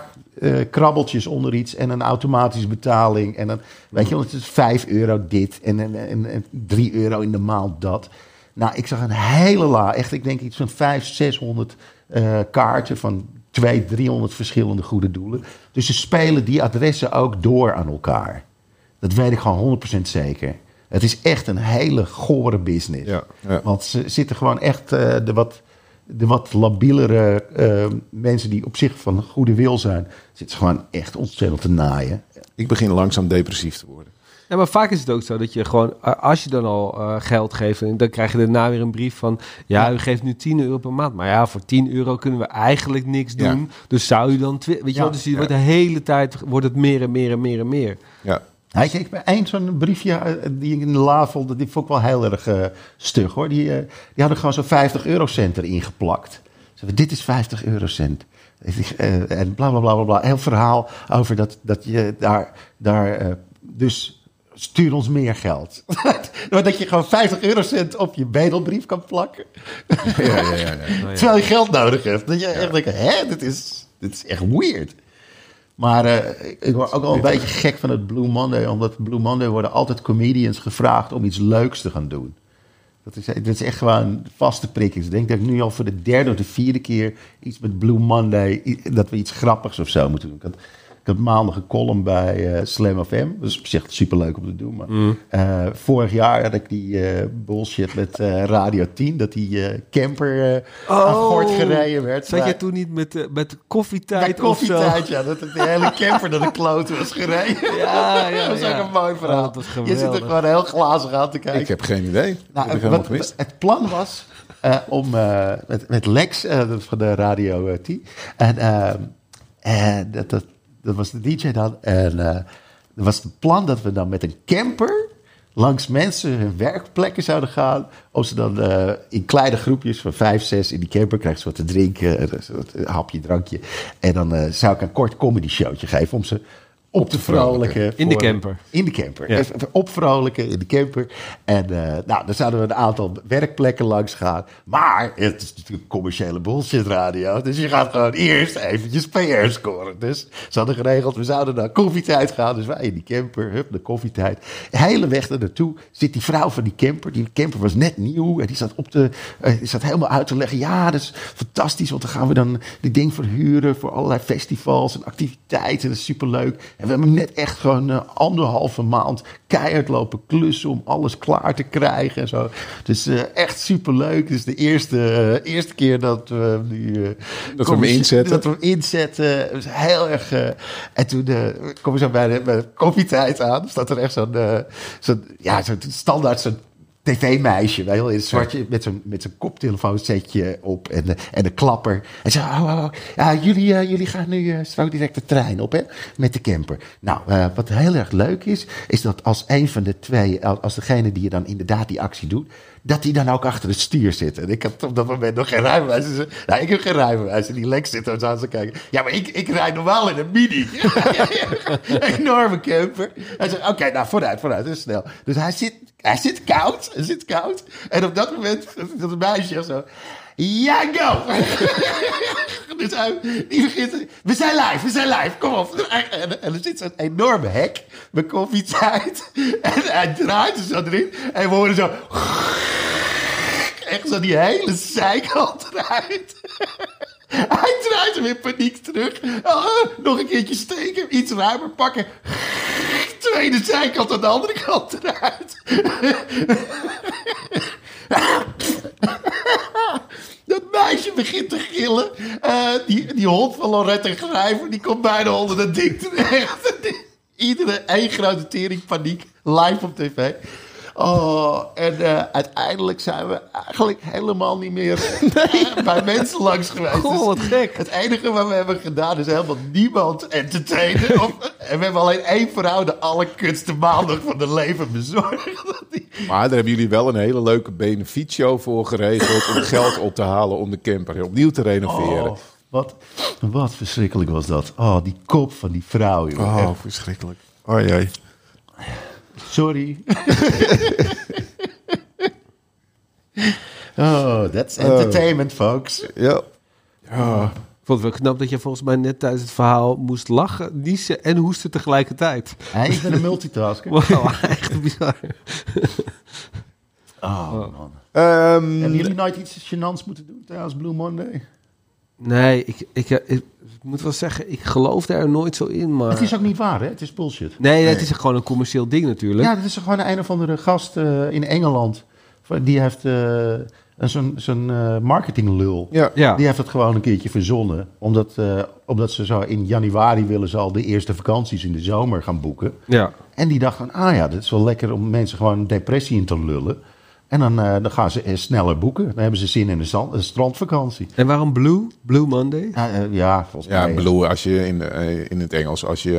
krabbeltjes onder iets en een automatische betaling. En dan, weet je wel, het is 5 euro dit en, en, en, en 3 euro in de maand dat. Nou, ik zag een hele la, echt, ik denk iets van 500, 600 eh, kaarten van 200, 300 verschillende goede doelen. Dus ze spelen die adressen ook door aan elkaar. Dat weet ik gewoon 100% zeker. Het is echt een hele gore business. Ja, ja. Want ze zitten gewoon echt eh, de, wat, de wat labielere eh, mensen die op zich van goede wil zijn, zitten ze gewoon echt ontzettend te naaien. Ik begin langzaam depressief te worden. Ja, maar vaak is het ook zo dat je gewoon, als je dan al eh, geld geeft, en dan krijg je daarna weer een brief van, ja, u geeft nu 10 euro per maand. Maar ja, voor 10 euro kunnen we eigenlijk niks Ja. doen. Dus zou u dan, weet je Ja, wel, dus je ja. wordt de hele tijd, wordt het meer en meer en meer en meer. Ja. Hij kreeg bij zo'n briefje eh, die ik in de la vond, die vond ik wel heel erg eh, stug hoor. Die, eh, die hadden gewoon zo'n 50 eurocent erin geplakt. Ze zeiden, dit is 50 eurocent. En bla bla bla bla bla. Heel verhaal over dat, dat je daar, daar dus stuur ons meer geld. Dat je gewoon 50 eurocent op je bedelbrief kan plakken. Ja, ja, ja, ja. Ja. Terwijl je geld nodig hebt. Dat je echt denkt, hè, dit is, dit is echt weird. Maar eh, ik word ook wel een beetje gek van het Blue Monday. Omdat Blue Monday worden altijd comedians gevraagd om iets leuks te gaan doen. Dat is, dat is echt gewoon vaste prikkings. Ik denk dat ik nu al voor de derde of de vierde keer iets met Blue Monday... dat we iets grappigs of zo moeten doen. Ik had, ik maandag een column bij eh, Slam FM. Dat is op zich superleuk om te doen. Maar, eh, vorig jaar had ik die eh, bullshit met eh, Radio 10. Dat die eh, camper eh aan gort gereden werd. Zat jij toen niet met, met bij koffietijd of zo? koffietijd, ja. Dat het de hele camper naar de klote was gereden. Ja, ja, dat is ja. ook een mooi verhaal. Oh, dat was je zit er gewoon heel glazig aan te kijken. Ik heb geen idee. dat Nou, heb ik wat- gemist. het plan was eh, om eh, met, met Lex eh, dat van de Radio eh, T. En eh, en dat, dat, dat was de DJ dan. En eh dat was het plan dat we dan met een camper langs mensen hun werkplekken zouden gaan. Om ze dan eh, in kleine groepjes van vijf, zes in die camper krijgen ze wat te drinken. en Een hapje, drankje. En dan eh, zou ik een kort comedy showtje geven om ze op te vrolijken. In de camper. in de camper. Ja. Even, even opvrolijken in de camper. En eh, nou, dan zouden we een aantal werkplekken langs gaan. Maar het is natuurlijk commerciële bullshit radio. Dus je gaat gewoon eerst eventjes PR scoren. Dus ze hadden geregeld, we zouden naar koffietijd gaan. Dus wij in die camper, hup, de koffietijd. De hele weg er naartoe zit die vrouw van die camper. Die camper was net nieuw. En die zat, op de, eh, die zat helemaal uit te leggen. Ja, dat is fantastisch. Want dan gaan we dan die ding verhuren voor allerlei festivals en activiteiten. Dat is superleuk. En we hebben net echt gewoon eh, anderhalve maand keihard lopen klussen om alles klaar te krijgen en zo. Dus eh, echt superleuk. Dus de eerste, eh, eerste keer dat we nu... Dat we hem inzetten. Dat we hem inzetten. Het was heel erg... en toen kom je zo bij de, bij de koffietijd aan. Staat er echt zo'n... zo'n ja, zo'n standaard zo'n tv-meisje, weet wel, in het zwartje, met zo'n met zo'n koptelefoonsetje op en, de, en een klapper. En zo, oh, oh, oh, ja, jullie, eh, jullie gaan nu eh, straks direct de trein op, hè, met de camper. Nou, eh, wat heel erg leuk is, is dat als een van de twee, als degene die je dan inderdaad die actie doet, dat die dan ook achter het stuur zit. En ik had op dat moment nog geen rijbewijs. Nou, ik heb geen rijbewijs. En die Lex zit er zo aan te kijken. Ja, maar ik, ik rijd normaal in een mini. Enorme camper. Hij zegt, oké, nou, vooruit, vooruit, dus snel. Dus hij zit, hij zit koud, hij zit koud. En op dat moment, dat een meisje zo... Ja, go! dus hij, die begint, we zijn live, we zijn live, kom op. En, en er zit zo'n enorme hek met koffietijd. En hij draait er zo erin. En we horen zo... Echt zo die hele zijkant eruit. Hij draait hem in paniek terug. Ah, nog een keertje steken, iets ruimer pakken. Tweede zijkant aan de andere kant eruit. Dat meisje begint te gillen. Eh, die, die hond van Lorette Grijver, die komt bijna onder dat ding terecht. Iedere één grote tering paniek, live op tv. Oh, en eh, uiteindelijk zijn we eigenlijk helemaal niet meer eh, bij mensen langs geweest. Goh, Dus wat gek. Het enige wat we hebben gedaan is helemaal niemand entertainen. Of- en we hebben alleen één vrouw de allerkutste maandag van de leven bezorgd. Dat die- Maar daar hebben jullie wel een hele leuke benefietshow voor geregeld om geld op te halen om de camper opnieuw te renoveren. Oh, wat, wat verschrikkelijk was dat. Oh, die kop van die vrouw. joh. Oh, verschrikkelijk. Oh jee. Sorry. oh, that's entertainment, folks. Ja. Ja. Ik vond het wel knap dat je volgens mij net tijdens het verhaal moest lachen, niezen en hoesten tegelijkertijd. Hij is een multitasker. Wauw, echt bizar. Oh, man. Ehm, Hebben jullie nooit iets gênants moeten doen trouwens, Blue Monday? Nee, ik, ik, ik, ik moet wel zeggen, ik geloof daar nooit zo in. Maar... Het is ook niet waar, hè? Het is bullshit. Nee, het is gewoon een commercieel ding natuurlijk. Ja, dat is gewoon een of andere gast eh, in Engeland. Die heeft eh, een zo'n zo'n eh, marketinglul. Ja. Ja. Die heeft het gewoon een keertje verzonnen. Omdat, eh, omdat ze zo in januari willen ze al de eerste vakanties in de zomer gaan boeken. ja. En die dacht van, ah ja, dit is wel lekker om mensen gewoon een depressie in te lullen. En dan, eh, dan gaan ze eh, sneller boeken. Dan hebben ze zin in een, een strandvakantie. En waarom Blue? Blue Monday? Ja, eh, ja volgens Ja, mij. blue als je in, eh, in het Engels, als je,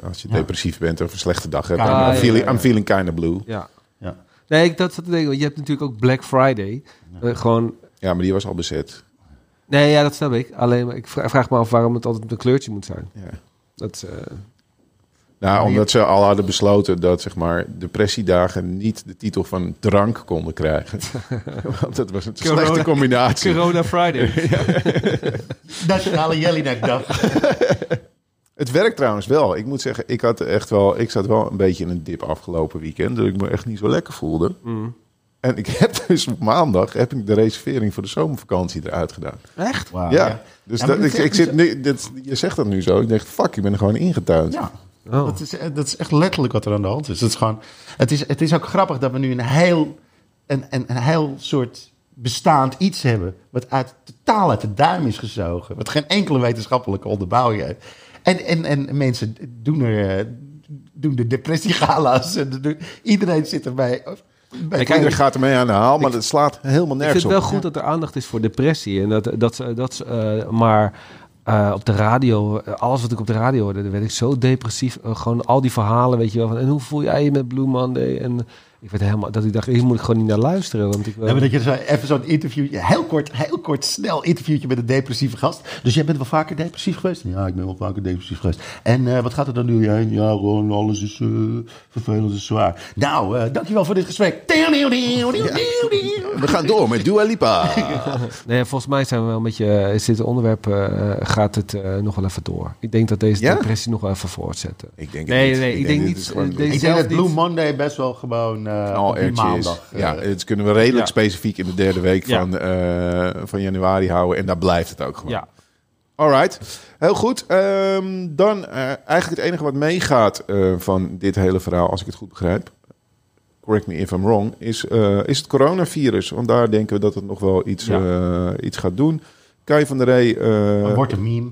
eh, als je Ja. depressief bent of een slechte dag hebt. Ah, dan, ja, I'm, ja, feeling, ja. I'm feeling kind of blue. Ja. Ja. Nee, ik, dat zat te denken, want je hebt natuurlijk ook Black Friday. Eh, gewoon... Ja, maar die was al bezet. Nee, ja, dat snap ik. Alleen, maar ik vra- vraag me af waarom het altijd een kleurtje moet zijn. Ja. Dat, is, eh, Nou, omdat ze al hadden besloten dat zeg maar, depressiedagen niet de titel van drank konden krijgen. Want dat was een Corona- slechte combinatie. Corona Friday. Nationale Jelinek-dag. Het werkt trouwens wel. Ik moet zeggen, ik, had echt wel, ik zat wel een beetje in een dip afgelopen weekend. Dat ik me echt niet zo lekker voelde. Mm. En ik heb dus op maandag heb ik de reservering voor de zomervakantie eruit gedaan. Echt? Wauw, ja, dus Ja, dat, ik, ik zit nu, dit, je zegt dat nu zo. Ik denk, fuck, ik ben er gewoon ingetuind. Ja, Oh. dat, is, dat is echt letterlijk wat er aan de hand is. Het is, gewoon, het is, het is ook grappig dat we nu een heel, een, een, een heel soort bestaand iets hebben... wat uit, totaal uit de duim is gezogen. Wat geen enkele wetenschappelijke onderbouwing heeft. En, en, en mensen doen, er, eh, doen de depressiegala's. En doen- iedereen zit erbij. bij- Ik Iedereen gaat ermee aan de haal, maar dat slaat helemaal Ik vind nergens het wel op. goed dat er aandacht is voor depressie. En dat, dat, dat eh, maar eh, op de radio, eh, alles wat ik op de radio hoorde, dan werd ik zo depressief. Eh, gewoon al die verhalen, weet je wel. Van, en hoe voel jij je met Blue Monday? En ik werd helemaal, dat ik dacht, hier moet ik gewoon niet naar luisteren. Want ik wil... Ja, dat je zo even zo'n interviewtje, heel kort, heel kort, snel interviewtje met een depressieve gast. Dus jij bent wel vaker depressief geweest? Ja, ik ben wel vaker depressief geweest. En eh, wat gaat er dan nu heen? Ja, gewoon alles is eh, vervelend en zwaar. Nou, eh, dankjewel voor dit gesprek. We gaan door met Dua Lipa. Nee, volgens mij zijn we wel een beetje, is dit onderwerp, eh, gaat het eh, nog wel even door. Ik denk dat deze Ja? depressie nog wel even voortzetten. Ik denk Nee, het nee, ik denk niet, gewoon- Ik denk dat Blue niet. Monday best wel gewoon eh is. maandag... eh, Ja, het kunnen we redelijk Ja. specifiek in de derde week Ja. van, eh, van januari houden. En daar blijft het ook gewoon. Ja, Alright, heel goed. Ehm, dan eh, eigenlijk het enige wat meegaat eh, van dit hele verhaal, als ik het goed begrijp. Correct me if I'm wrong, is, eh, is het coronavirus. Want daar denken we dat het nog wel iets, eh, iets gaat doen. Kai van der Rey. eh, wordt een meme.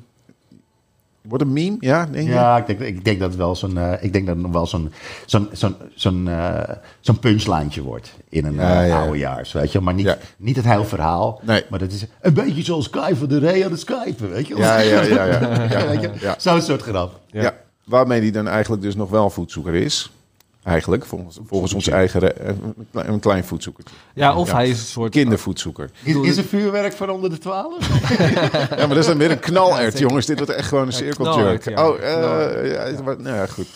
Wordt een meme? Ja, denk je? Ja, ik denk, ik denk dat het wel zo'n, eh, ik denk dat nog wel zo'n, zo'n, zo'n, zo'n, eh, zo'n punchlijntje wordt in een Ja, eh, ja. oudejaars, weet je. Maar niet, Ja. niet het hele verhaal. Nee. Maar dat is een beetje zoals Kai van de Rey aan het skypen, weet je. Ja, ja, ja, ja. Zo'n soort grap. Ja. waarmee die dan eigenlijk dus nog wel voedzoeker is. Eigenlijk, volgens, volgens ons eigen... eh, een klein- een klein voedzoekertje. ja of Ja. hij is een soort... Kindervoedzoeker. Is, is er vuurwerk voor onder de twaalf? Ja, maar dat is dan weer een knalert, jongens. Dit wordt echt gewoon een ja. Oh, eh, ja, nou ja, goed.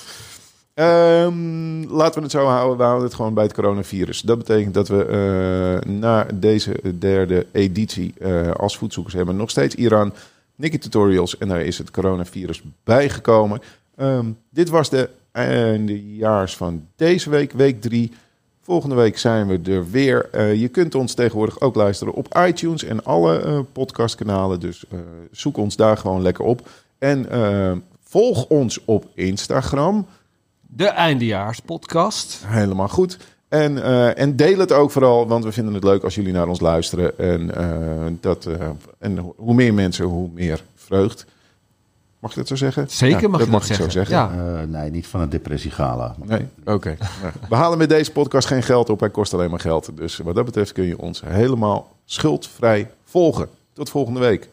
Ehm, laten we het zo houden. We houden het gewoon bij het coronavirus. Dat betekent dat we eh, na deze derde editie eh, als voedzoekers hebben nog steeds Iran, Nikki Tutorials en daar is het coronavirus bijgekomen. Ehm, dit was de eindejaars van deze week, week drie. Volgende week zijn we er weer. Eh, je kunt ons tegenwoordig ook luisteren op iTunes en alle eh, podcastkanalen. Dus eh, zoek ons daar gewoon lekker op. En volg ons op Instagram. De eindejaarspodcast. Helemaal goed. En, en deel het ook vooral, want we vinden het leuk als jullie naar ons luisteren. En, dat, en ho- hoe meer mensen, hoe meer vreugd. Mag ik dat zo zeggen? Zeker Ja, mag dat je mag dat ik zo zeggen. Ja. Eh, nee, niet van een depressiegala. Nee? Oké. Nou, we halen met deze podcast geen geld op. Hij kost alleen maar geld. Dus wat dat betreft kun je ons helemaal schuldvrij volgen. Tot volgende week.